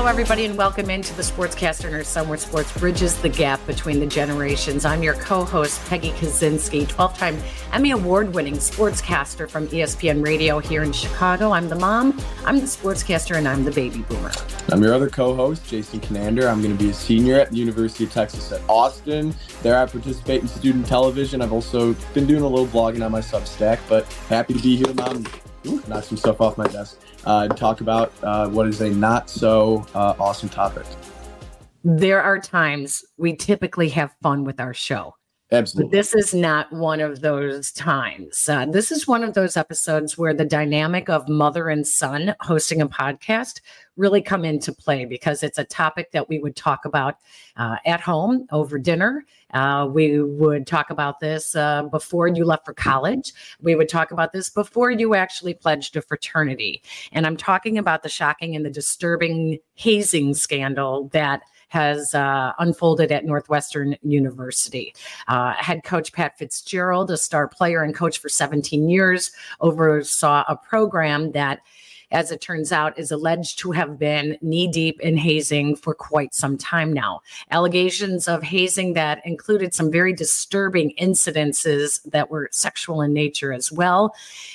Hello, everybody, and welcome into the Sportscaster and where sports bridges the gap between the generations. I'm your co host, Peggy Kusinski, 12 time Emmy Award winning sportscaster from ESPN Radio here in Chicago. I'm the mom, I'm the sportscaster, and I'm the baby boomer. I'm your other co host, Jason Conander. I'm going to be a senior at the University of Texas at Austin. There, I participate in student television. I've also been doing a little blogging on my Substack, but happy to be here, mom. Ooh, knock some stuff off my desk uh, talk about uh, what is a not so uh, awesome topic. There are times we typically have fun with our show. Absolutely. But this is not one of those times. Uh, this is one of those episodes where the dynamic of mother and son hosting a podcast really come into play because it's a topic that we would talk about uh, at home over dinner. Uh, we would talk about this uh, before you left for college. We would talk about this before you actually pledged a fraternity. And I'm talking about the shocking and the disturbing hazing scandal that has uh, unfolded at Northwestern University. Uh, head coach Pat Fitzgerald, a star player and coach for 17 years, oversaw a program that as it turns out, is alleged to have been knee deep in hazing for quite some time now. Allegations of hazing that included some very disturbing incidences that were sexual in nature as well.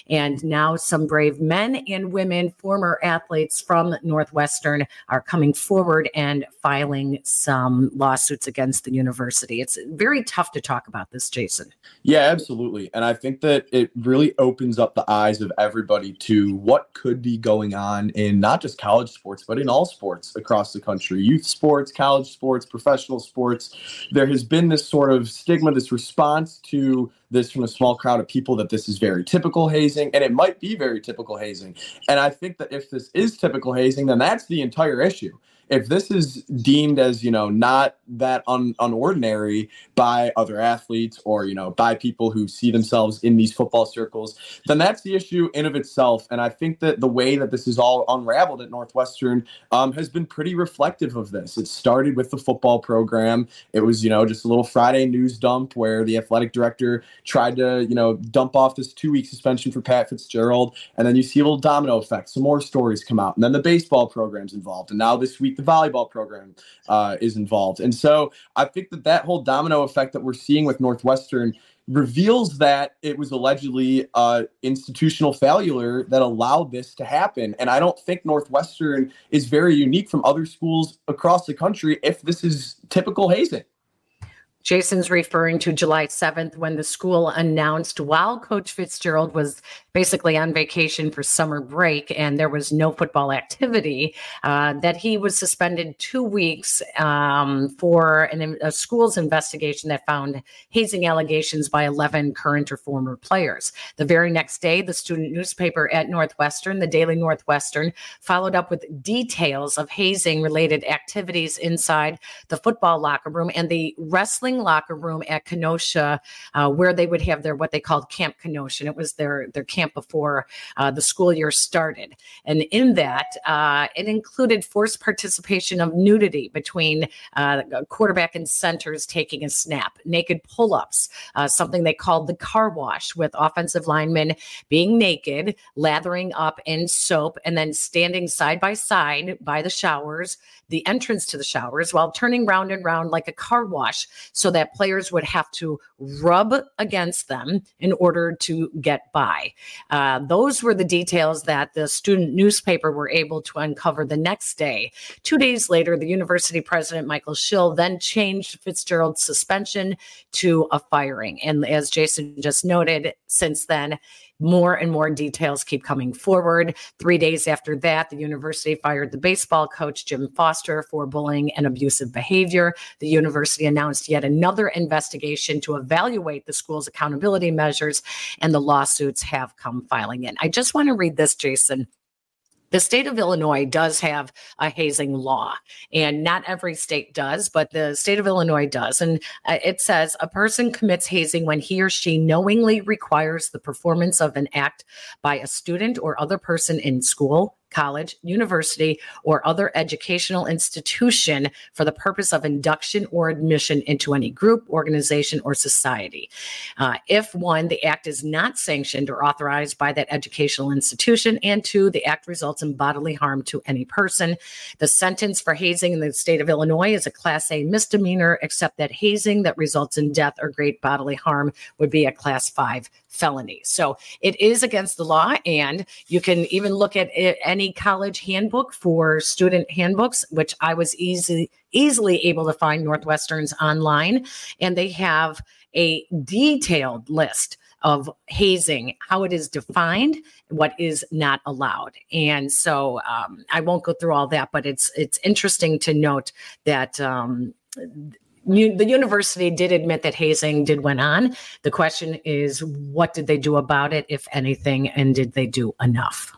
And now some brave men and women, former athletes from Northwestern, are coming forward and filing some lawsuits against the university. It's very tough to talk about this, Jason. Yeah, absolutely. And I think that it really opens up the eyes of everybody to what could be going on in not just college sports, but in all sports across the country youth sports, college sports, professional sports. There has been this sort of stigma, this response to this from a small crowd of people that this is very typical hazing, and it might be very typical hazing. And I think that if this is typical hazing, then that's the entire issue if this is deemed as you know not that un, unordinary by other athletes or you know by people who see themselves in these football circles then that's the issue in of itself. And i think that the way that this is all unraveled at northwestern um, has been pretty reflective of this. It started with the football program. It was you know just a little friday news dump where the athletic director tried to you know dump off this two week suspension for pat fitzgerald. And then you see a little domino effect. Some more stories come out. And then the baseball program's involved. And now this week the volleyball program uh, is involved. And so I think that that whole domino effect that we're seeing with Northwestern reveals that it was allegedly uh, institutional failure that allowed this to happen. And I don't think Northwestern is very unique from other schools across the country if this is typical hazing. Jason's referring to July 7th when the school announced while Coach Fitzgerald was basically on vacation for summer break and there was no football activity, uh, that he was suspended two weeks um, for an, a school's investigation that found hazing allegations by 11 current or former players. The very next day, the student newspaper at Northwestern, the Daily Northwestern, followed up with details of hazing related activities inside the football locker room and the wrestling locker room at Kenosha, uh, where they would have their what they called Camp Kenosha. And It was their their camp before uh, the school year started. And in that, uh, it included forced participation of nudity between uh, quarterback and centers taking a snap, naked pull ups, uh, something they called the car wash, with offensive linemen being naked, lathering up in soap, and then standing side by side by the showers the entrance to the showers while turning round and round like a car wash so that players would have to rub against them in order to get by. Uh, those were the details that the student newspaper were able to uncover the next day. Two days later, the university president, Michael Schill, then changed Fitzgerald's suspension to a firing. And as Jason just noted, since then, more and more details keep coming forward. Three days after that, the university fired the baseball coach, Jim Foster, for bullying and abusive behavior. The university announced yet another investigation to evaluate the school's accountability measures, and the lawsuits have come filing in. I just want to read this, Jason. The state of Illinois does have a hazing law, and not every state does, but the state of Illinois does. And uh, it says a person commits hazing when he or she knowingly requires the performance of an act by a student or other person in school, college, university, or other educational institution for the purpose of induction or admission into any group, organization, or society. Uh, if one, the act is not sanctioned or authorized by that educational institution, and two, the act results in bodily harm to any person. The sentence for hazing in the state of Illinois is a Class A misdemeanor, except that hazing that results in death or great bodily harm would be a Class 5 felony. So it is against the law. And you can even look at any college handbook for student handbooks, which I was easy, easily able to find Northwestern's online. And they have a detailed list of hazing, how it is defined, what is not allowed. And so um, I won't go through all that, but it's it's interesting to note that um, the university did admit that hazing did went on. The question is, what did they do about it, if anything, and did they do enough?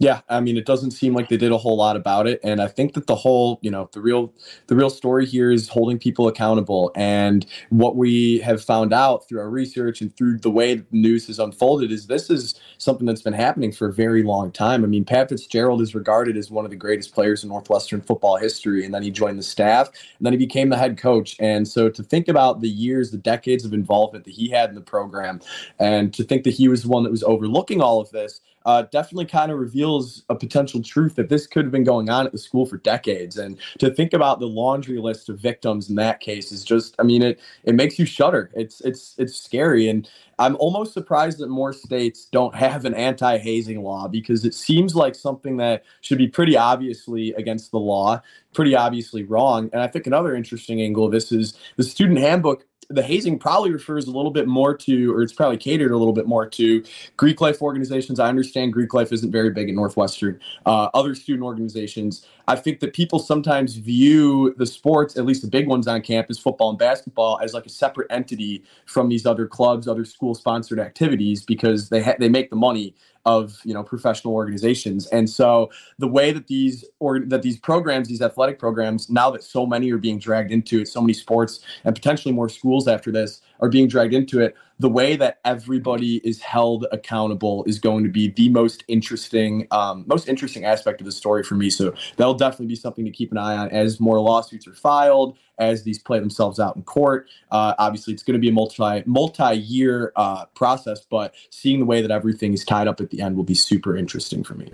Yeah, I mean, it doesn't seem like they did a whole lot about it, and I think that the whole, you know, the real, the real story here is holding people accountable. And what we have found out through our research and through the way the news has unfolded is this is something that's been happening for a very long time. I mean, Pat Fitzgerald is regarded as one of the greatest players in Northwestern football history, and then he joined the staff, and then he became the head coach. And so to think about the years, the decades of involvement that he had in the program, and to think that he was the one that was overlooking all of this uh, definitely kind of reveals a potential truth that this could have been going on at the school for decades. And to think about the laundry list of victims in that case is just, I mean, it it makes you shudder. It's it's it's scary, and I'm almost surprised that more states don't have an anti-hazing law because it seems like something that should be pretty obviously against the law, pretty obviously wrong. And I think another interesting angle of this is the student handbook the hazing probably refers a little bit more to, or it's probably catered a little bit more to Greek life organizations. I understand Greek life isn't very big at Northwestern. Uh, other student organizations. I think that people sometimes view the sports, at least the big ones on campus, football and basketball, as like a separate entity from these other clubs, other school sponsored activities because they ha- they make the money of you know professional organizations. And so the way that these or that these programs these athletic programs now that so many are being dragged into it so many sports and potentially more schools after this are being dragged into it the way that everybody is held accountable is going to be the most interesting um, most interesting aspect of the story for me. So that'll definitely be something to keep an eye on as more lawsuits are filed as these play themselves out in court. Uh, obviously it's going to be a multi multi year uh, process but seeing the way that everything is tied up at the end will be super interesting for me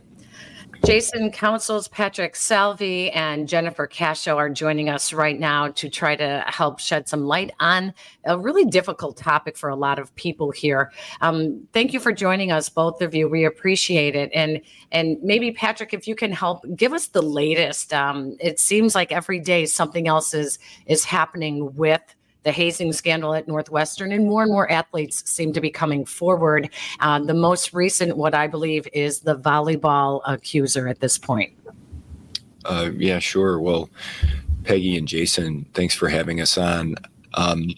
Jason Councils, Patrick Salvi, and Jennifer Cascio are joining us right now to try to help shed some light on a really difficult topic for a lot of people here. Um, thank you for joining us, both of you. We appreciate it. And and maybe Patrick, if you can help, give us the latest. Um, it seems like every day something else is is happening with the hazing scandal at Northwestern, and more and more athletes seem to be coming forward. Uh, the most recent, what I believe, is the volleyball accuser at this point. Uh, yeah, sure. Well, Peggy and Jason, thanks for having us on. Um,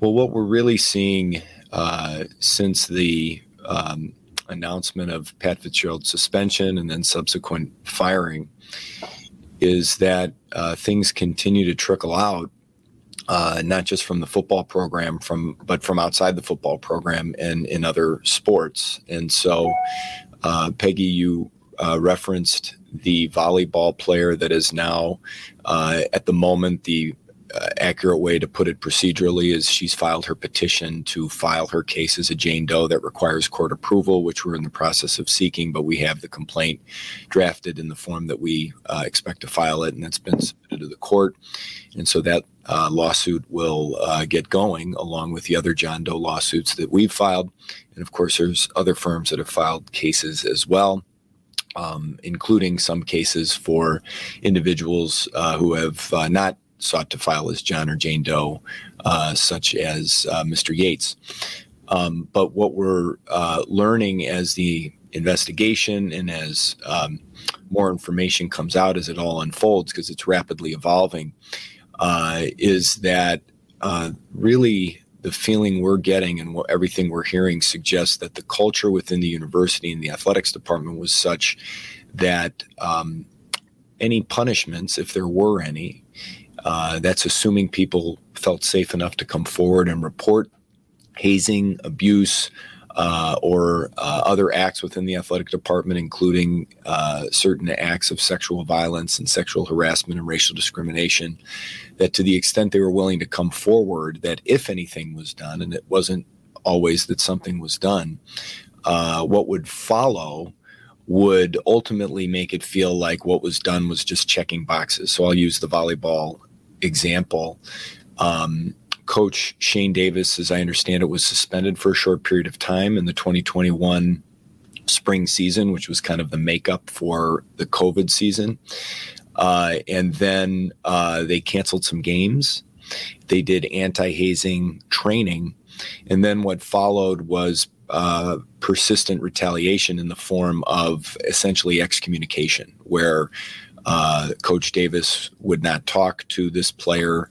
well, what we're really seeing uh, since the um, announcement of Pat Fitzgerald's suspension and then subsequent firing is that uh, things continue to trickle out uh, not just from the football program, from but from outside the football program and in other sports. And so, uh, Peggy, you uh, referenced the volleyball player that is now, uh, at the moment, the uh, accurate way to put it procedurally is she's filed her petition to file her case as a Jane Doe that requires court approval, which we're in the process of seeking, but we have the complaint drafted in the form that we uh, expect to file it, and that's been submitted to the court. And so that uh, lawsuit will uh, get going along with the other John Doe lawsuits that we've filed. And of course, there's other firms that have filed cases as well. Um, including some cases for individuals uh, who have uh, not sought to file as John or Jane Doe, uh, such as uh, Mr. Yates. Um, but what we're learning as the investigation and as um, more information comes out as it all unfolds, because it's rapidly evolving, uh, is that uh, really the feeling we're getting and what everything we're hearing suggests that the culture within the university and the athletics department was such that um, any punishments, if there were any, uh, that's assuming people felt safe enough to come forward and report hazing, abuse, uh, or uh, other acts within the athletic department, including uh, certain acts of sexual violence and sexual harassment and racial discrimination, that to the extent they were willing to come forward, that if anything was done, and it wasn't always that something was done, uh, what would follow would ultimately make it feel like what was done was just checking boxes. So I'll use the volleyball example. Um, Coach Shane Davis, as I understand it, was suspended for a short period of time in the 2021 spring season, which was kind of the makeup for the COVID season. Uh, and then uh, they canceled some games. They did anti hazing training. And then what followed was uh, persistent retaliation in the form of essentially excommunication, where uh, Coach Davis would not talk to this player,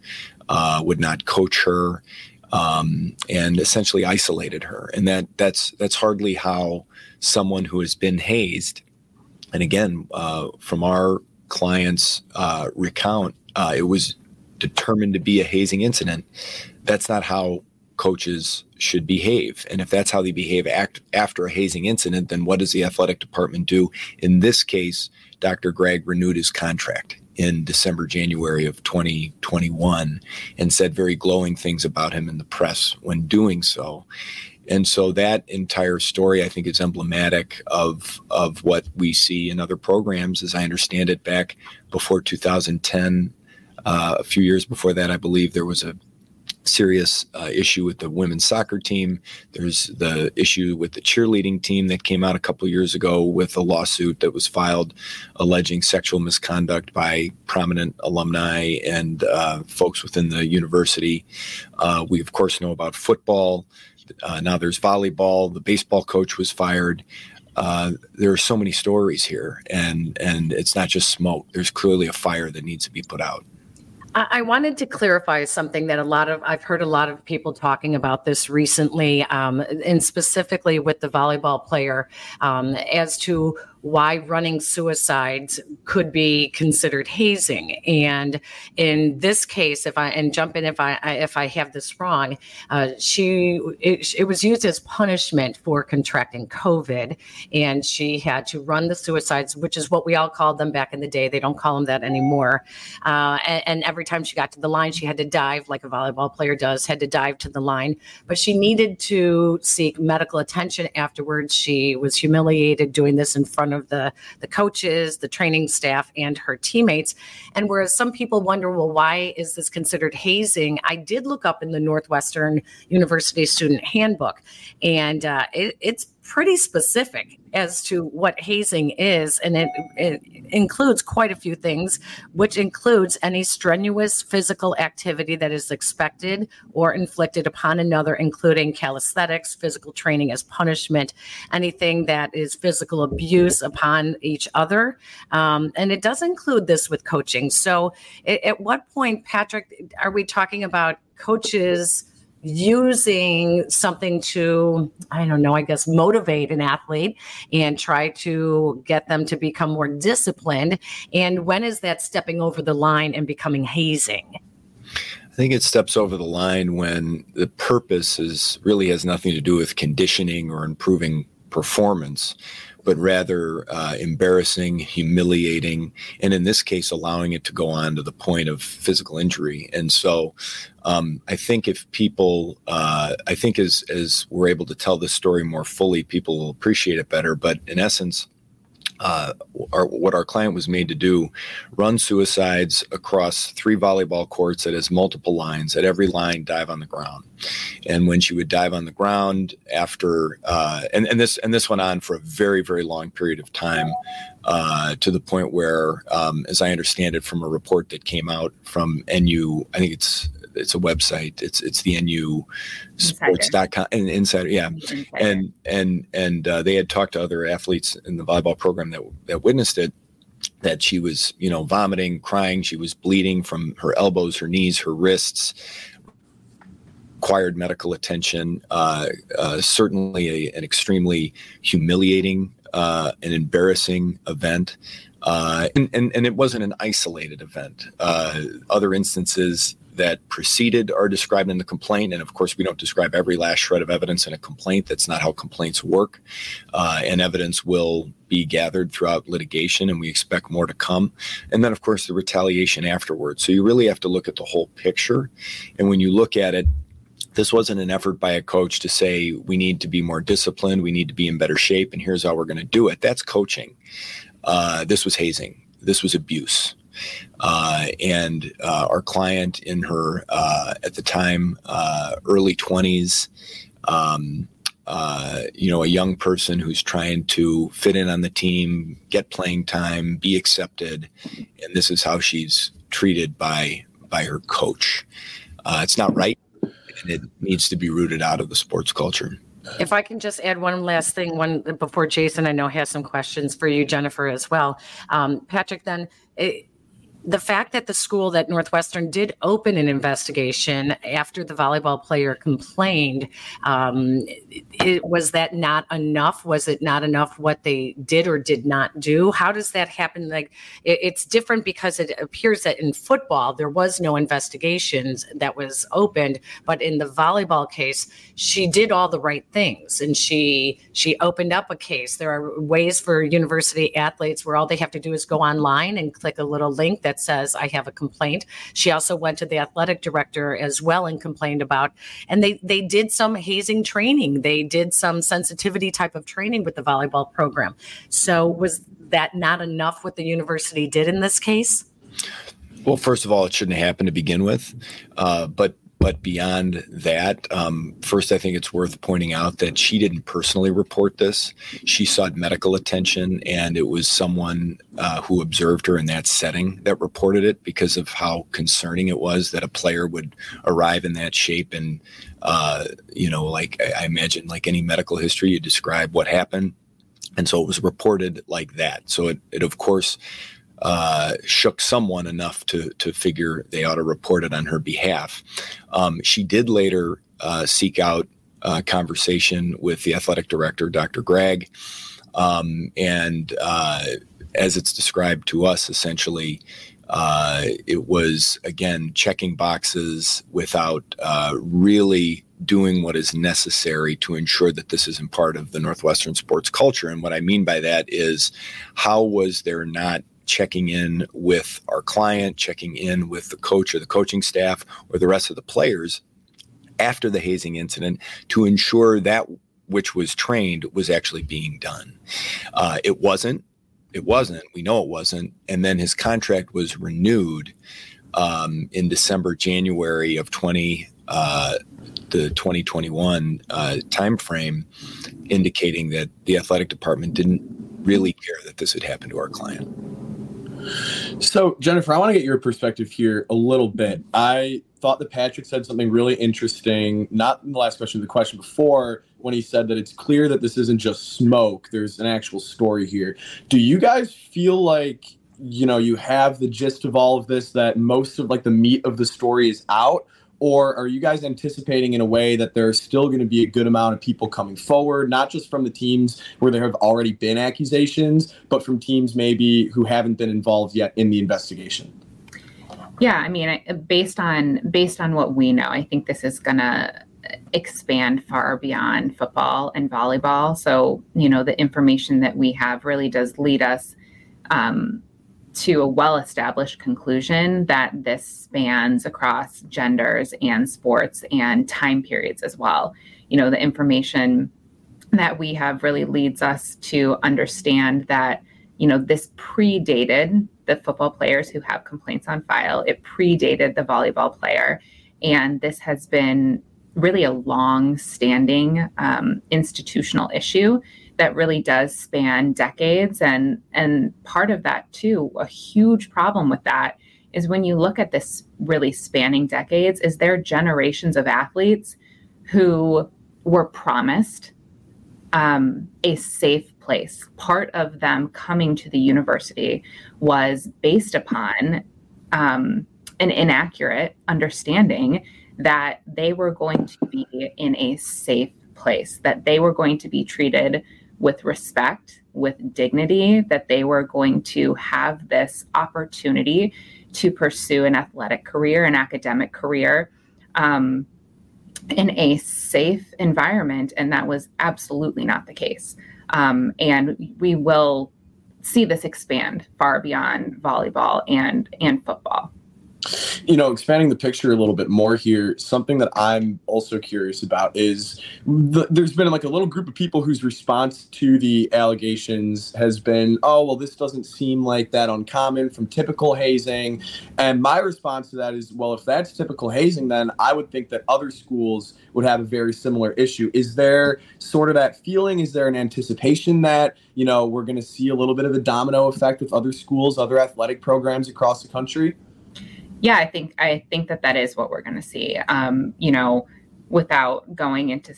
uh, would not coach her, um, and essentially isolated her. And that that's that's hardly how someone who has been hazed. And again, uh, from our clients' uh, recount, uh, it was determined to be a hazing incident. That's not how coaches should behave. And if that's how they behave act, after a hazing incident, then what does the athletic department do? In this case, Dr. Gragg renewed his contract in December, January of 2021 and said very glowing things about him in the press when doing so. And so that entire story, I think, is emblematic of of what we see in other programs, as I understand it. Back before 2010, uh, a few years before that, I believe there was a serious uh, issue with the women's soccer team. There's the issue with the cheerleading team that came out a couple years ago with a lawsuit that was filed alleging sexual misconduct by prominent alumni and uh, folks within the university. Uh, we, of course, know about football. Uh, now there's volleyball. The baseball coach was fired. Uh, there are so many stories here, and and it's not just smoke. There's clearly a fire that needs to be put out. I wanted to clarify something that a lot of I've heard a lot of people talking about this recently, um, and specifically with the volleyball player, um, as to why running suicides could be considered hazing. And in this case, if I and jump in if I if I have this wrong, uh, she it, it, was used as punishment for contracting COVID, and she had to run the suicides, which is what we all called them back in the day. They don't call them that anymore. Uh, and, and every time she got to the line, she had to dive like a volleyball player does, had to dive to the line. But she needed to seek medical attention afterwards. She was humiliated doing this in front of the, the coaches, the training staff, and her teammates. And whereas some people wonder, well, why is this considered hazing? I did look up in the Northwestern University Student Handbook, and uh, it, it's pretty specific as to what hazing is, and it, it, includes quite a few things, which includes any strenuous physical activity that is expected or inflicted upon another, including calisthenics, physical training as punishment, anything that is physical abuse upon each other. Um, and it does include this with coaching. So, it, at what point, Patrick, are we talking about coaches? Using something to, I don't know, I guess motivate an athlete and try to get them to become more disciplined? And when is that stepping over the line and becoming hazing? I think it steps over the line when the purpose is really has nothing to do with conditioning or improving performance, but rather uh, embarrassing, humiliating, and in this case, allowing it to go on to the point of physical injury. And so, um, I think if people, uh, I think as as we're able to tell this story more fully, people will appreciate it better. But in essence, uh, our, what our client was made to do run suicides across three volleyball courts that has multiple lines at every line dive on the ground. And when she would dive on the ground after uh, and, and this and this went on for a very very long period of time uh, to the point where um, as i understand it from a report that came out from nu i think it's it's a website. It's it's the NU sports.com and insider. Yeah. Insider. And and and uh, they had talked to other athletes in the volleyball program that that witnessed it that she was, you know, vomiting, crying, she was bleeding from her elbows, her knees, her wrists, required medical attention. Uh, uh, certainly, a, an extremely humiliating uh, an embarrassing event. Uh, and, and, and it wasn't an isolated event. Uh, other instances that preceded are described in the complaint. And of course, we don't describe every last shred of evidence in a complaint. That's not how complaints work. Uh, and evidence will be gathered throughout litigation, and we expect more to come. And then, of course, the retaliation afterwards. So you really have to look at the whole picture. And when you look at it, this wasn't an effort by a coach to say we need to be more disciplined, we need to be in better shape, and here's how we're going to do it. That's coaching. Uh, this was hazing. This was abuse. Uh, and uh, our client in her uh, at the time uh, early 20s um, uh, you know a young person who's trying to fit in on the team get playing time be accepted and this is how she's treated by by her coach it's not right and it needs to be rooted out of the sports culture if I can just add one last thing, one before Jason, I know has some questions for you, Jennifer, as well. Um, Patrick, then it, the fact that the school that Northwestern did open an investigation after the volleyball player complained, um, it, was that not enough? Was it not enough what they did or did not do? How does that happen? Like it, it's different because it appears that in football there was no investigations that was opened, but in the volleyball case, she did all the right things and she she opened up a case. There are ways for university athletes where all they have to do is go online and click a little link that that says I have a complaint. She also went to the athletic director as well and complained about. And they they did some hazing training. They did some sensitivity type of training with the volleyball program. So was that not enough what the university did in this case? Well, first of all, it shouldn't happen to begin with. Uh, but but beyond that, um, first, I think it's worth pointing out that she didn't personally report this. She sought medical attention, and it was someone uh, who observed her in that setting that reported it because of how concerning it was that a player would arrive in that shape. And, uh, you know, like I imagine, like any medical history, you describe what happened. And so it was reported like that. So it, it of course, uh, shook someone enough to to figure they ought to report it on her behalf. Um, she did later uh, seek out a conversation with the athletic director, Dr. Gragg, um, and uh, as it's described to us, essentially. Uh, it was again checking boxes without really doing what is necessary to ensure that this isn't part of the Northwestern sports culture. And what I mean by that is, how was there not checking in with our client, checking in with the coach or the coaching staff or the rest of the players after the hazing incident to ensure that which was trained was actually being done. Uh, it wasn't. It wasn't. We know it wasn't. And then his contract was renewed um, in December, January of 20, uh, the 2021 uh, timeframe, indicating that the athletic department didn't really care that this had happened to our client. So, Jennifer, I want to get your perspective here a little bit. I thought that Patrick said something really interesting, not in the last question, the question before, when he said that it's clear that this isn't just smoke, there's an actual story here. Do you guys feel like, you know, you have the gist of all of this, that most of like the meat of the story is out? Or are you guys anticipating in a way that there's still going to be a good amount of people coming forward, not just from the teams where there have already been accusations, but from teams maybe who haven't been involved yet in the investigation? Yeah, I mean, based on based on what we know, I think this is going to expand far beyond football and volleyball. So, you know, the information that we have really does lead us um, to a well established conclusion that this spans across genders and sports and time periods as well. You know, the information that we have really leads us to understand that, you know, this predated the football players who have complaints on file, it predated the volleyball player. And this has been really a long standing um, institutional issue that really does span decades. And and part of that too a huge problem with that is when you look at this really spanning decades is there generations of athletes who were promised um, a safe place. Part of them coming to the university was based upon um, an inaccurate understanding that they were going to be in a safe place that they were going to be treated with respect, with dignity, that they were going to have this opportunity to pursue an athletic career, an academic career. Um, in a safe environment, and that was absolutely not the case. Um, and we will see this expand far beyond volleyball and and football you know, expanding the picture a little bit more here, something that I'm also curious about is the, there's been like a little group of people whose response to the allegations has been, oh, well, this doesn't seem like that uncommon from typical hazing. And my response to that is, well, if that's typical hazing, then I would think that other schools would have a very similar issue. Is there sort of that feeling? Is there an anticipation that, you know, we're going to see a little bit of a domino effect with other schools, other athletic programs across the country? Yeah, I think I think that that is what we're going to see. Um, you know, without going into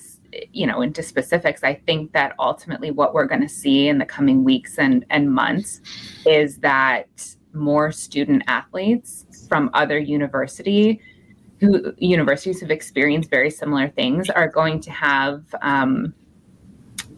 you know into specifics, I think that ultimately what we're going to see in the coming weeks and and months is that more student athletes from other university who universities have experienced very similar things are going to have um,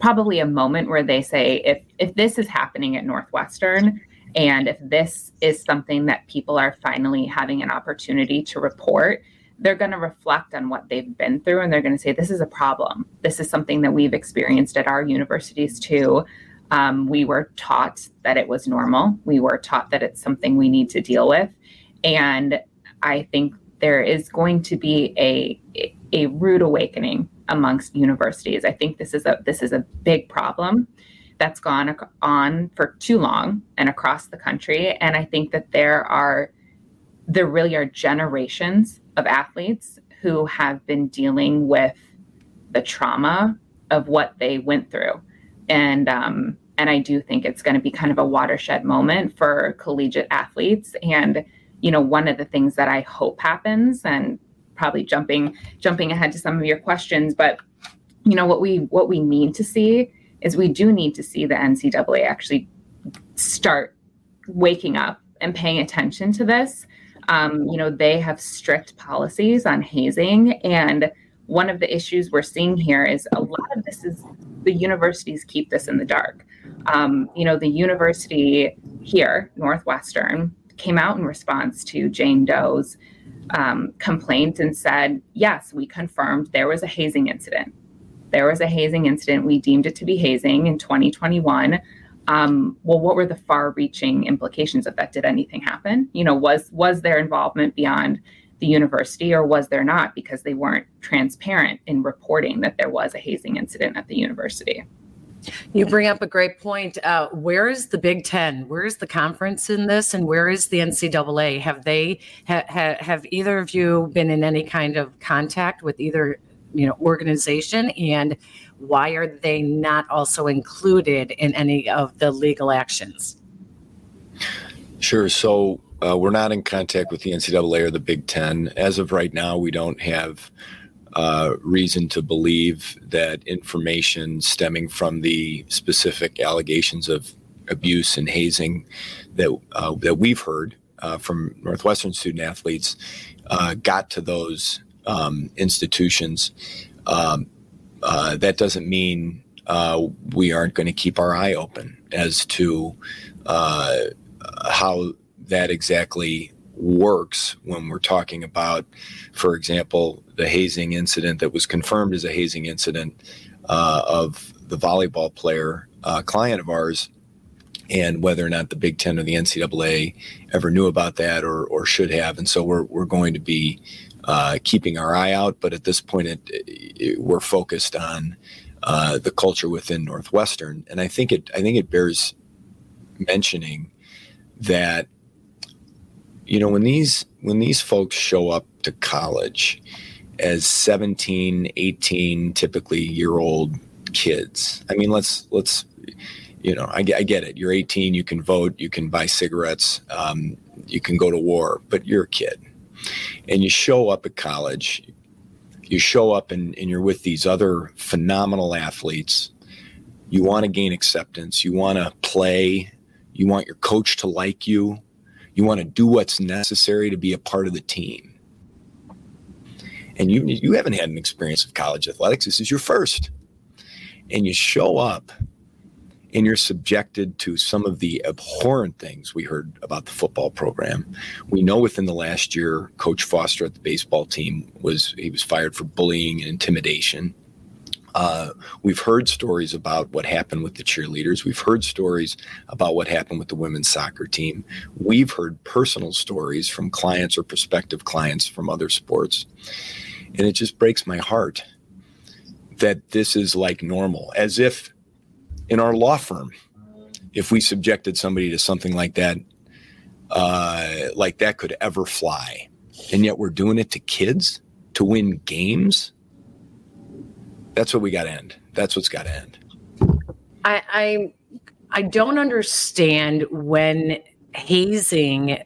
probably a moment where they say if if this is happening at northwestern and if this is something that people are finally having an opportunity to report, they're going to reflect on what they've been through and they're going to say, This is a problem. This is something that we've experienced at our universities too. Um, we were taught that it was normal. We were taught that it's something we need to deal with. And I think there is going to be a, a rude awakening amongst universities. I think this is a this is a big problem that's gone on for too long and across the country. And I think that there are, there really are generations of athletes who have been dealing with the trauma of what they went through. And, um, and I do think it's going to be kind of a watershed moment for collegiate athletes. And, you know, one of the things that I hope happens, and probably jumping jumping ahead to some of your questions, but you know what we what we need to see is we do need to see the NCAA actually start waking up and paying attention to this. Um, you know, they have strict policies on hazing. And one of the issues we're seeing here is a lot of this is the universities keep this in the dark. Um, you know, the university here, Northwestern, came out in response to Jane Doe's um, complaint and said, yes, we confirmed there was a hazing incident there was a hazing incident. We deemed it to be hazing in 2021. Um, well, what were the far-reaching implications of that? Did anything happen? You know, was was there involvement beyond the university, or was there not? Because they weren't transparent in reporting that there was a hazing incident at the university. You bring up a great point. Uh, where is the Big Ten? Where is the conference in this, and where is the NCAA? Have they ha, ha, have either of you been in any kind of contact with either you know organization and why are they not also included in any of the legal actions? Sure. So uh, we're not in contact with the ncaa or the big ten. As of right now we don't have uh, reason to believe that information stemming from the specific allegations of abuse and hazing that uh, that we've heard uh, from Northwestern student athletes uh, got to those um, institutions. Um, uh, that doesn't mean uh, we aren't going to keep our eye open as to uh, how that exactly works when we're talking about, for example, the hazing incident that was confirmed as a hazing incident uh, of the volleyball player, uh, client of ours, and whether or not the Big Ten or the NCAA ever knew about that or, or should have. And so we're, we're going to be uh, keeping our eye out. But at this point, it, it, we're focused on uh, the culture within Northwestern, and I think it I think it bears mentioning that you know when these when these folks show up to college as 17 18 typically year old kids i mean let's let's you know I, I, get it you're 18 you can vote you can buy cigarettes um, you can go to war but you're a kid and you show up at college, you show up and, and you're with these other phenomenal athletes. You want to gain acceptance, you want to play, you want your coach to like you, you want to do what's necessary to be a part of the team. And you you haven't had an experience of college athletics. This is your first. And you show up and you're subjected to some of the abhorrent things we heard about the football program. We know within the last year, Coach Foster at the baseball team was he was fired for bullying and intimidation. Uh, we've heard stories about what happened with the cheerleaders. We've heard stories about what happened with the women's soccer team. We've heard personal stories from clients or prospective clients from other sports. And it just breaks my heart that this is like normal, as if in our law firm, if we subjected somebody to something like that, uh, like that could ever fly. And yet we're doing it to kids to win games. That's what we got to end. That's what's got to end. I, I I don't understand when hazing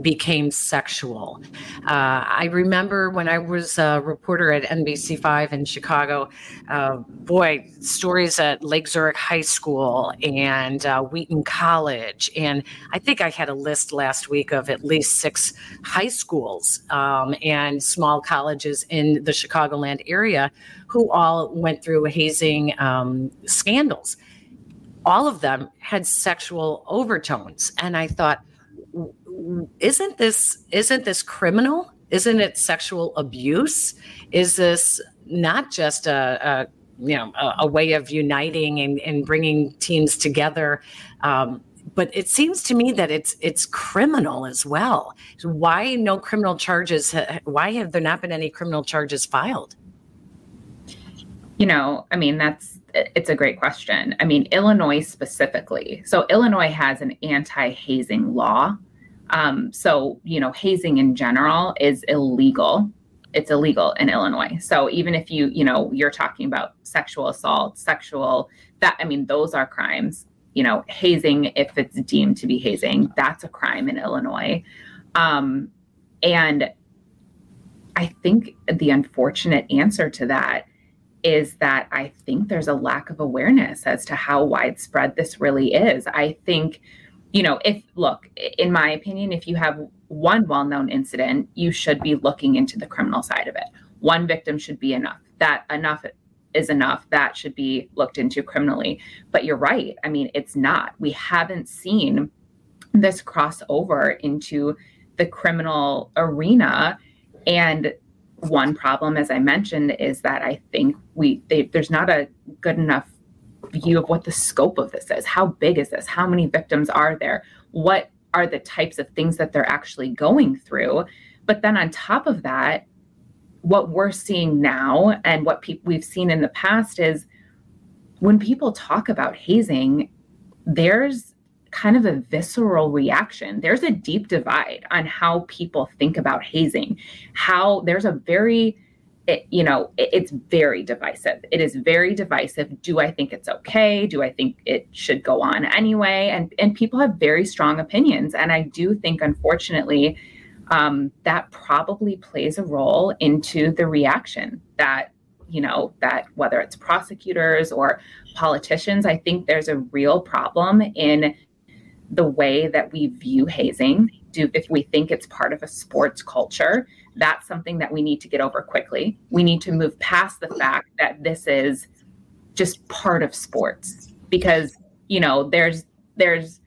became sexual. Uh, I remember when I was a reporter at NBC5 in Chicago, uh, boy, stories at Lake Zurich High School and uh, Wheaton College. And I think I had a list last week of at least six high schools um, and small colleges in the Chicagoland area who all went through hazing um, scandals. All of them had sexual overtones. And I thought, isn't this isn't this criminal? Isn't it sexual abuse? Is this not just a, a you know a, a, way of uniting and, and bringing teams together? Um, but it seems to me that it's it's criminal as well. Why no criminal charges? Why have there not been any criminal charges filed? You know, I mean, that's it's a great question. I mean, Illinois specifically. So Illinois has an anti-hazing law um, so, you know, hazing in general is illegal. It's illegal in Illinois. So even if you, you know, you're talking about sexual assault, sexual that I mean, those are crimes. You know, hazing, if it's deemed to be hazing, that's a crime in Illinois. Um, and I think the unfortunate answer to that is that I think there's a lack of awareness as to how widespread this really is. I think you know, if look, in my opinion, if you have one well known incident, you should be looking into the criminal side of it. One victim should be enough. That enough is enough. That should be looked into criminally. But you're right. I mean, it's not. We haven't seen this crossover into the criminal arena. And one problem, as I mentioned, is that I think we they, there's not a good enough view of oh. what the scope of this is. How big is this? How many victims are there? What are the types of things that they're actually going through? But then on top of that, what we're seeing now and what pe- we've seen in the past is when people talk about hazing, there's kind of a visceral reaction. There's a deep divide on how people think about hazing. How there's a very it, you know, it, it's very divisive. It is very divisive. Do I think it's okay? Do I think it should go on anyway? And and people have very strong opinions, and I do think, unfortunately, um, that probably plays a role into the reaction that you know that whether it's prosecutors or politicians, I think there's a real problem in the way that we view hazing. Do if we think it's part of a sports culture that's something that we need to get over quickly. We need to move past the fact that this is just part of sports because, you know, there's there's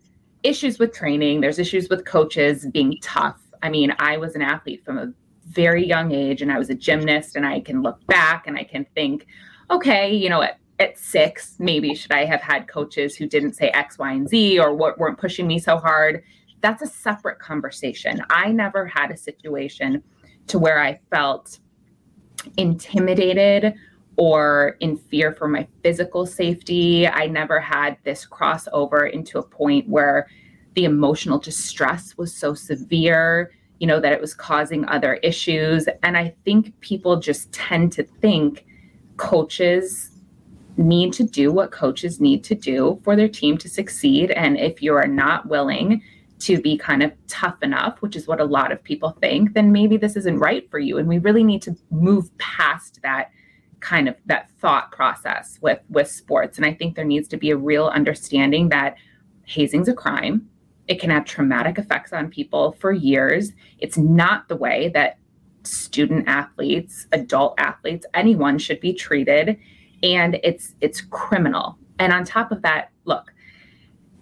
issues with training, there's issues with coaches being tough. I mean, I was an athlete from a very young age and I was a gymnast and I can look back and I can think, okay, you know, at, at six, maybe should I have had coaches who didn't say X, Y, and Z or what weren't pushing me so hard? That's a separate conversation. I never had a situation to where I felt intimidated or in fear for my physical safety. I never had this crossover into a point where the emotional distress was so severe, you know, that it was causing other issues. And I think people just tend to think coaches need to do what coaches need to do for their team to succeed. And if you are not willing to be kind of tough enough, which is what a lot of people think, then maybe this isn't right for you. And we really need to move past that kind of that thought process with with sports. And I think there needs to be a real understanding that hazing's a crime. It can have traumatic effects on people for years. It's not the way that student athletes, adult athletes, anyone should be treated. And it's it's criminal. And on top of that, look,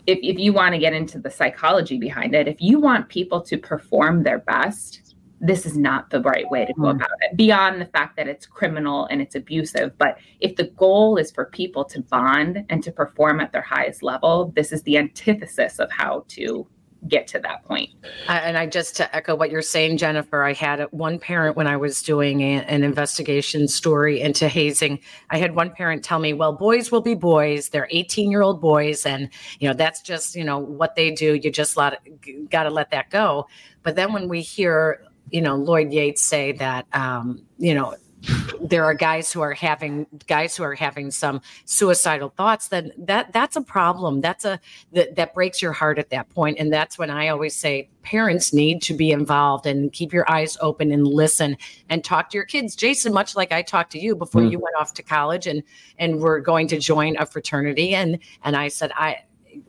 if, if you want to get into the psychology behind it, if you want people to perform their best, this is not the right way to go mm. about it beyond the fact that it's criminal and it's abusive. But if the goal is for people to bond and to perform at their highest level, this is the antithesis of how to get to that point. and I just to echo what you're saying, Jennifer, I had one parent when I was doing a, an investigation story into hazing. I had one parent tell me, "Well, boys will be boys. They're 18 year old boys, and you know that's just you know what they do. You just got to let that go." But then when we hear you know Lloyd Yates say that um, you know there are guys who are having guys who are having some suicidal thoughts then that that's a problem. That's a that, that breaks your heart at that point. And that's when i always say parents need to be involved and keep your eyes open and listen and talk to your kids. Jason much like i talked to you before mm. you went off to college and and we're going to join a fraternity and and i said i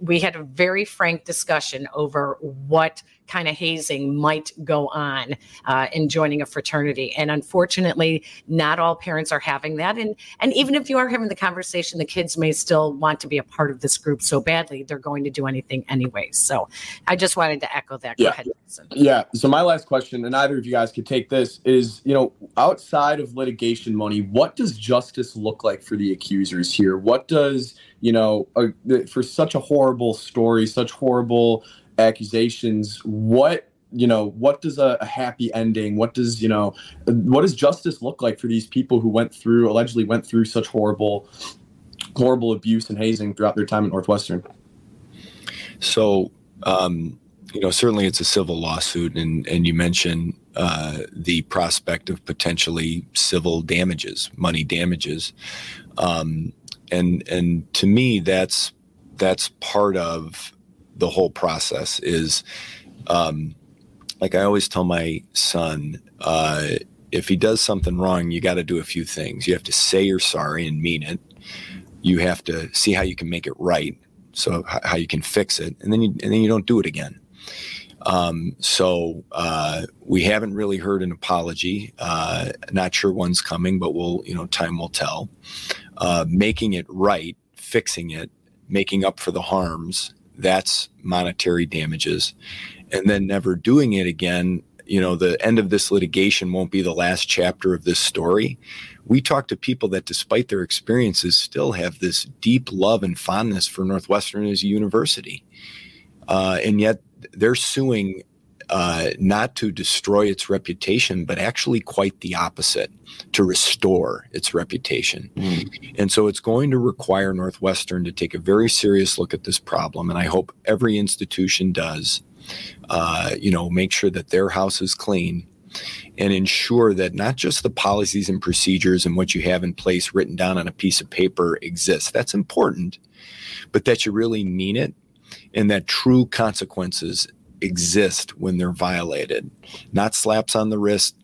we had a very frank discussion over what kind of hazing might go on uh, in joining a fraternity. And unfortunately, not all parents are having that. And and even if you are having the conversation, the kids may still want to be a part of this group so badly they're going to do anything anyway. So I just wanted to echo that. Yeah. Ahead, yeah. So my last question, and either of you guys could take this, is you know, outside of litigation money, what does justice look like for the accusers here? What does you know, uh, for such a horrible story, such horrible accusations what you know what does a, a, happy ending what does you know what does justice look like for these people who went through allegedly went through such horrible horrible abuse and hazing throughout their time at northwestern? So um, you know certainly it's a civil lawsuit and and you mentioned uh, the prospect of potentially civil damages money damages. Um, and and to me that's that's part of the whole process is um, like I always tell my son, uh, if he does something wrong, you got to do a few things. You have to say you're sorry and mean it. You have to see how you can make it right, so how you can fix it, and then you and then you don't do it again. Um, so uh, we haven't really heard an apology. Uh, not sure one's coming, but we'll you know time will tell. Uh, making it right, fixing it, making up for the harms, that's monetary damages. And then never doing it again, you know, the end of this litigation won't be the last chapter of this story. We talk to people that, despite their experiences, still have this deep love and fondness for Northwestern as a university. Uh, and yet they're suing uh, not to destroy its reputation, but actually quite the opposite, to restore its reputation. Mm. And so it's going to require Northwestern to take a very serious look at this problem. And I hope every institution does, uh, you know, make sure that their house is clean and ensure that not just the policies and procedures and what you have in place written down on a piece of paper exists. That's important, but that you really mean it and that true consequences exist when they're violated. Not slaps on the wrist,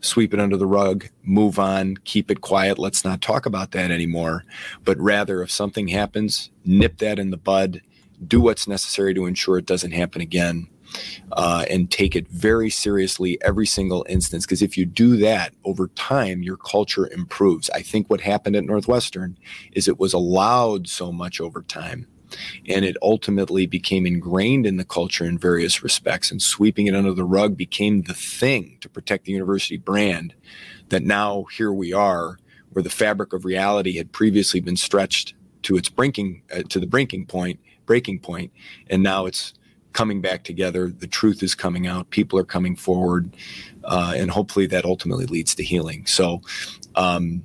sweep it under the rug, move on, keep it quiet. Let's not talk about that anymore. But rather, if something happens, nip that in the bud, do what's necessary to ensure it doesn't happen again. Uh, and take it very seriously every single instance. Because if you do that over time, your culture improves. I think what happened at Northwestern is it was allowed so much over time and it ultimately became ingrained in the culture in various respects. And sweeping it under the rug became the thing to protect the university brand. That now here we are, where the fabric of reality had previously been stretched to its breaking uh, to the breaking point, breaking point, and now it's coming back together. The truth is coming out. People are coming forward, uh, and hopefully that ultimately leads to healing. So, um,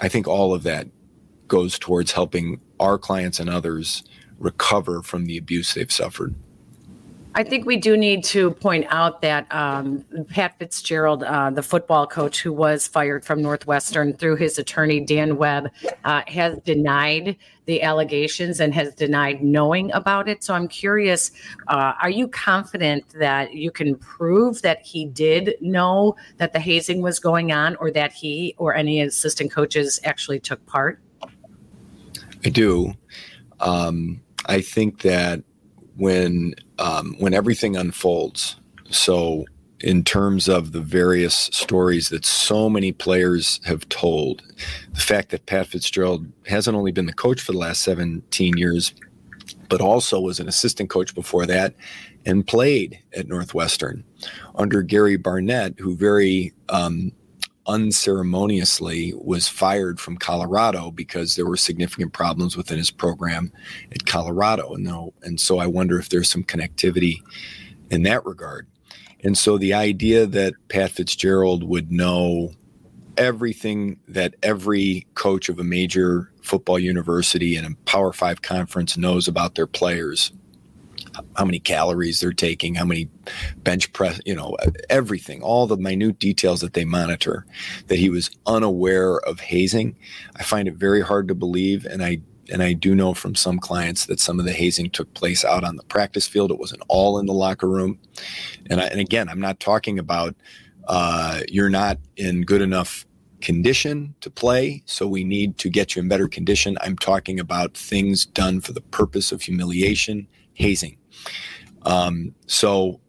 I think all of that goes towards helping our clients and others recover from the abuse they've suffered. I think we do need to point out that um, Pat Fitzgerald, uh, the football coach who was fired from Northwestern through his attorney, Dan Webb, uh, has denied the allegations and has denied knowing about it. So I'm curious uh, are you confident that you can prove that he did know that the hazing was going on or that he or any assistant coaches actually took part? I do. Um, I think that when um, when everything unfolds, so in terms of the various stories that so many players have told, the fact that Pat Fitzgerald hasn't only been the coach for the last 17 years, but also was an assistant coach before that and played at Northwestern under Gary Barnett, who very um, unceremoniously was fired from Colorado because there were significant problems within his program at Colorado. And, no, and so I wonder if there's some connectivity in that regard. And so the idea that Pat Fitzgerald would know everything that every coach of a major football university and a Power Five conference knows about their players how many calories they're taking, how many bench press, you know, everything, all the minute details that they monitor, that he was unaware of hazing. I find it very hard to believe. And I, and I do know from some clients that some of the hazing took place out on the practice field. It wasn't all in the locker room. And, I, and again, I'm not talking about uh, you're not in good enough condition to play, so we need to get you in better condition. I'm talking about things done for the purpose of humiliation, hazing. Um, so,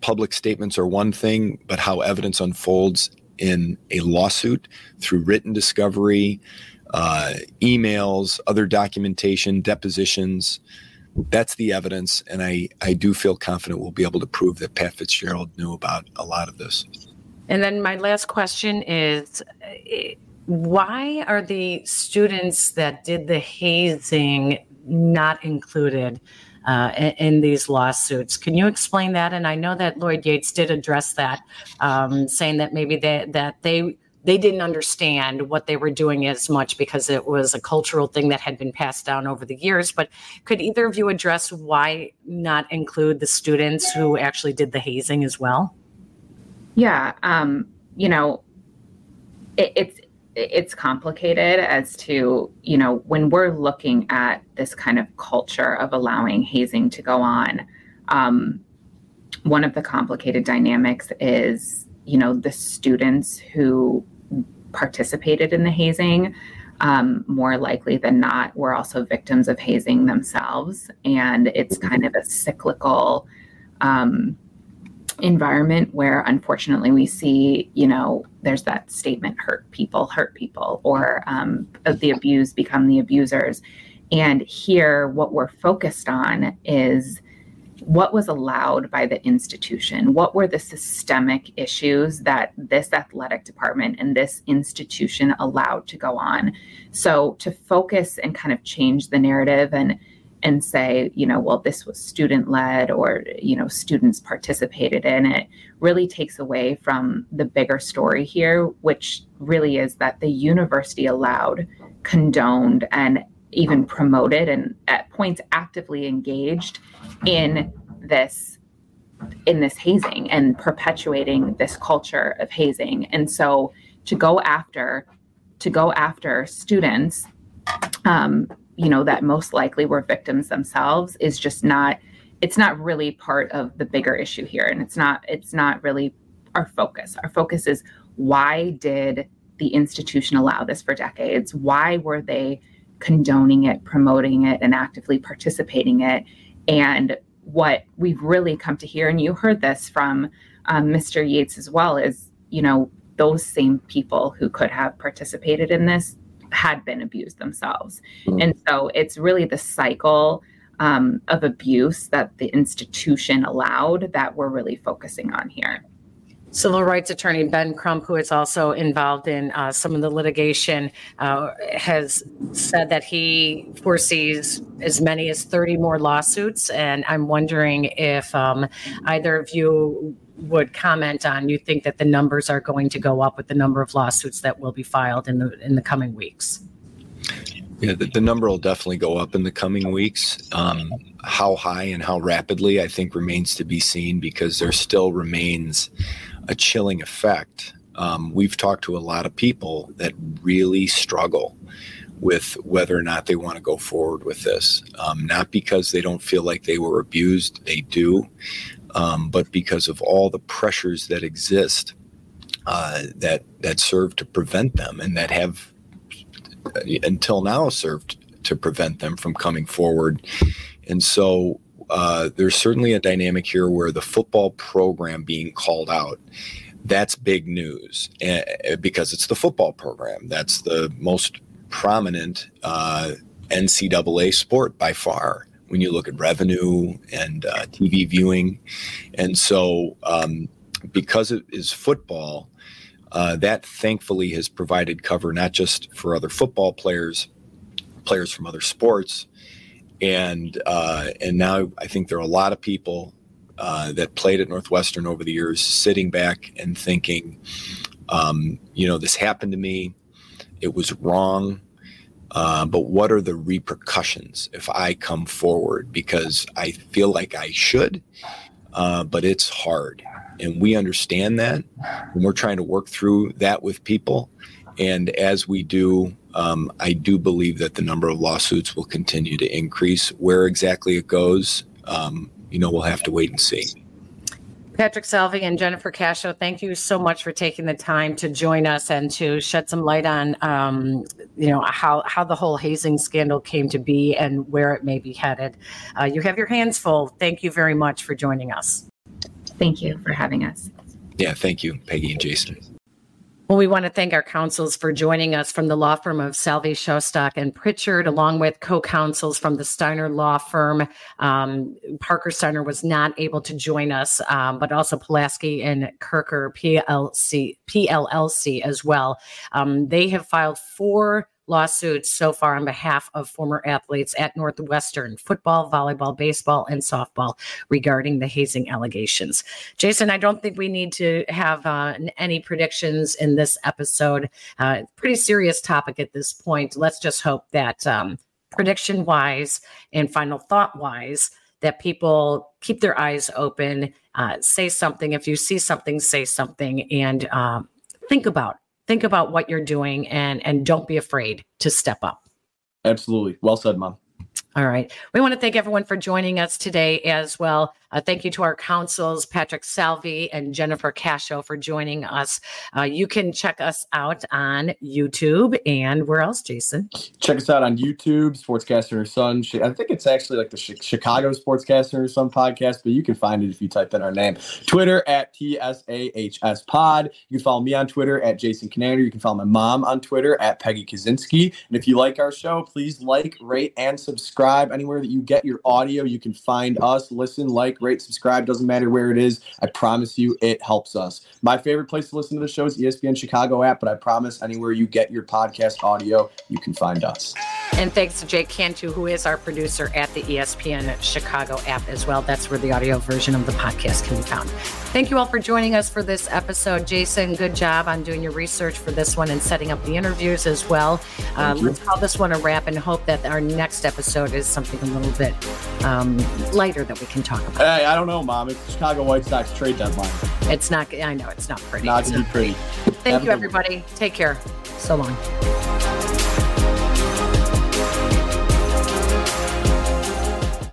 public statements are one thing, but how evidence unfolds in a lawsuit through written discovery, uh, emails, other documentation, depositions. That's the evidence, and I, I do feel confident we'll be able to prove that Pat Fitzgerald knew about a lot of this. And then my last question is why are the students that did the hazing not included uh, in, these lawsuits? Can you explain that? And I know that Lloyd Yates did address that, um, saying that maybe they, that they they didn't understand what they were doing as much because it was a cultural thing that had been passed down over the years. But could either of you address why not include the students who actually did the hazing as well? Yeah, um, you know, it, it's it's complicated as to you know when we're looking at this kind of culture of allowing hazing to go on. Um, one of the complicated dynamics is you know the students who participated in the hazing um, more likely than not were also victims of hazing themselves and it's kind of a cyclical um, environment where unfortunately we see you know there's that statement hurt people hurt people or um, the abused become the abusers. And here what we're focused on is what was allowed by the institution. What were the systemic issues that this athletic department and this institution allowed to go on? So to focus and kind of change the narrative and and say, you know, well, this was student led or, you know, students participated in it really takes away from the bigger story here, which really is that the university allowed, condoned, and even promoted and at points actively engaged in this in this hazing and perpetuating this culture of hazing. And so to go after to go after students um, you know that most likely were victims themselves is just not it's not really part of the bigger issue here. And it's not it's not really our focus. Our focus is why did the institution allow this for decades? Why were they condoning it promoting it and actively participating it? And what we've really come to hear and you heard this from um, mr yates as well is you know those same people who could have participated in this had been abused themselves. Mm-hmm. And so it's really the cycle um, of abuse that the institution allowed that we're really focusing on here. Civil rights attorney Ben Crump, who is also involved in uh, some of the litigation, uh, has said that he foresees as many as 30 more lawsuits. And I'm wondering if um, either of you would comment on you think that the numbers are going to go up with the number of lawsuits that will be filed in the in the coming weeks? Yeah the, the number will definitely go up in the coming weeks. Um, how high and how rapidly i think remains to be seen because there still remains a chilling effect. Um, we've talked to a lot of people that really struggle with whether or not they want to go forward with this. Um, not because they don't feel like they were abused, they do, um, but because of all the pressures that exist uh, that that serve to prevent them and that have uh, until now served to prevent them from coming forward. And so uh, there's certainly a dynamic here where the football program being called out that's big news uh, because it's the football program that's the most prominent uh, ncaa sport by far when you look at revenue and uh, TV viewing. And so, um, because it is football, uh, that thankfully has provided cover not just for other football players, players from other sports, and uh, and now I think there are a lot of people uh, that played at Northwestern over the years sitting back and thinking, um, you know, this happened to me, it was wrong. Uh, but what are the repercussions if I come forward? Because I feel like I should, uh, but it's hard. And we understand that. And we're trying to work through that with people. And as we do, um, I do believe that the number of lawsuits will continue to increase. Where exactly it goes, um, you know, we'll have to wait and see. Patrick Salvi and Jennifer Cascio, thank you so much for taking the time to join us and to shed some light on, um, you know, how how the whole hazing scandal came to be and where it may be headed. Uh, you have your hands full. Thank you very much for joining us. Thank you for having us. Yeah, thank you, Peggy and Jason. Well, we want to thank our counsels for joining us from the law firm of Salvi, Schostok, and Pritchard, along with co-counsels from the Stinar Law Firm. Um, Parker Stinar was not able to join us, um, but also Pulaski and Kherkher PLC, PLLC as well. Um, they have filed four lawsuits so far on behalf of former athletes at Northwestern football, volleyball, baseball, and softball regarding the hazing allegations. Jason, I don't think we need to have uh, any predictions in this episode. Uh, pretty serious topic at this point. Let's just hope that um, prediction wise and final thought wise, that people keep their eyes open, uh, say something. If you see something, say something, and um, think about think about what you're doing and and don't be afraid to step up. Absolutely. Well said mom all right. We want to thank everyone for joining us today as well. Uh, thank you to our counsels, Patrick Salvi and Jennifer Cascio, for joining us. Uh, you can check us out on YouTube and where else, Jason? Check us out on YouTube, Sportscaster or Son. I think it's actually like the Chicago Sportscaster or Son podcast, but you can find it if you type in our name. Twitter at TSAHS Pod. You can follow me on Twitter at Jason Conander. You can follow my mom on Twitter at Peggy Kaczynski. And if you like our show, please like, rate, and subscribe subscribe anywhere that you get your audio. You can find us, listen, like, rate, subscribe. Doesn't matter where it is. I promise you, it helps us. My favorite place to listen to the show is ESPN Chicago app, but I promise anywhere you get your podcast audio, you can find us. And thanks to Jake Cantu, who is our producer at the ESPN Chicago app as well. That's where the audio version of the podcast can be found. Thank you all for joining us for this episode. Jason, good job on doing your research for this one and setting up the interviews as well. Uh, let's call this one a wrap and hope that our next episode is something a little bit um, lighter that we can talk about. Hey, I don't know, Mom. It's Chicago White Sox trade deadline. It's not. I know it's not pretty. Not to be pretty. Thank Have you, everybody. Take care. So long.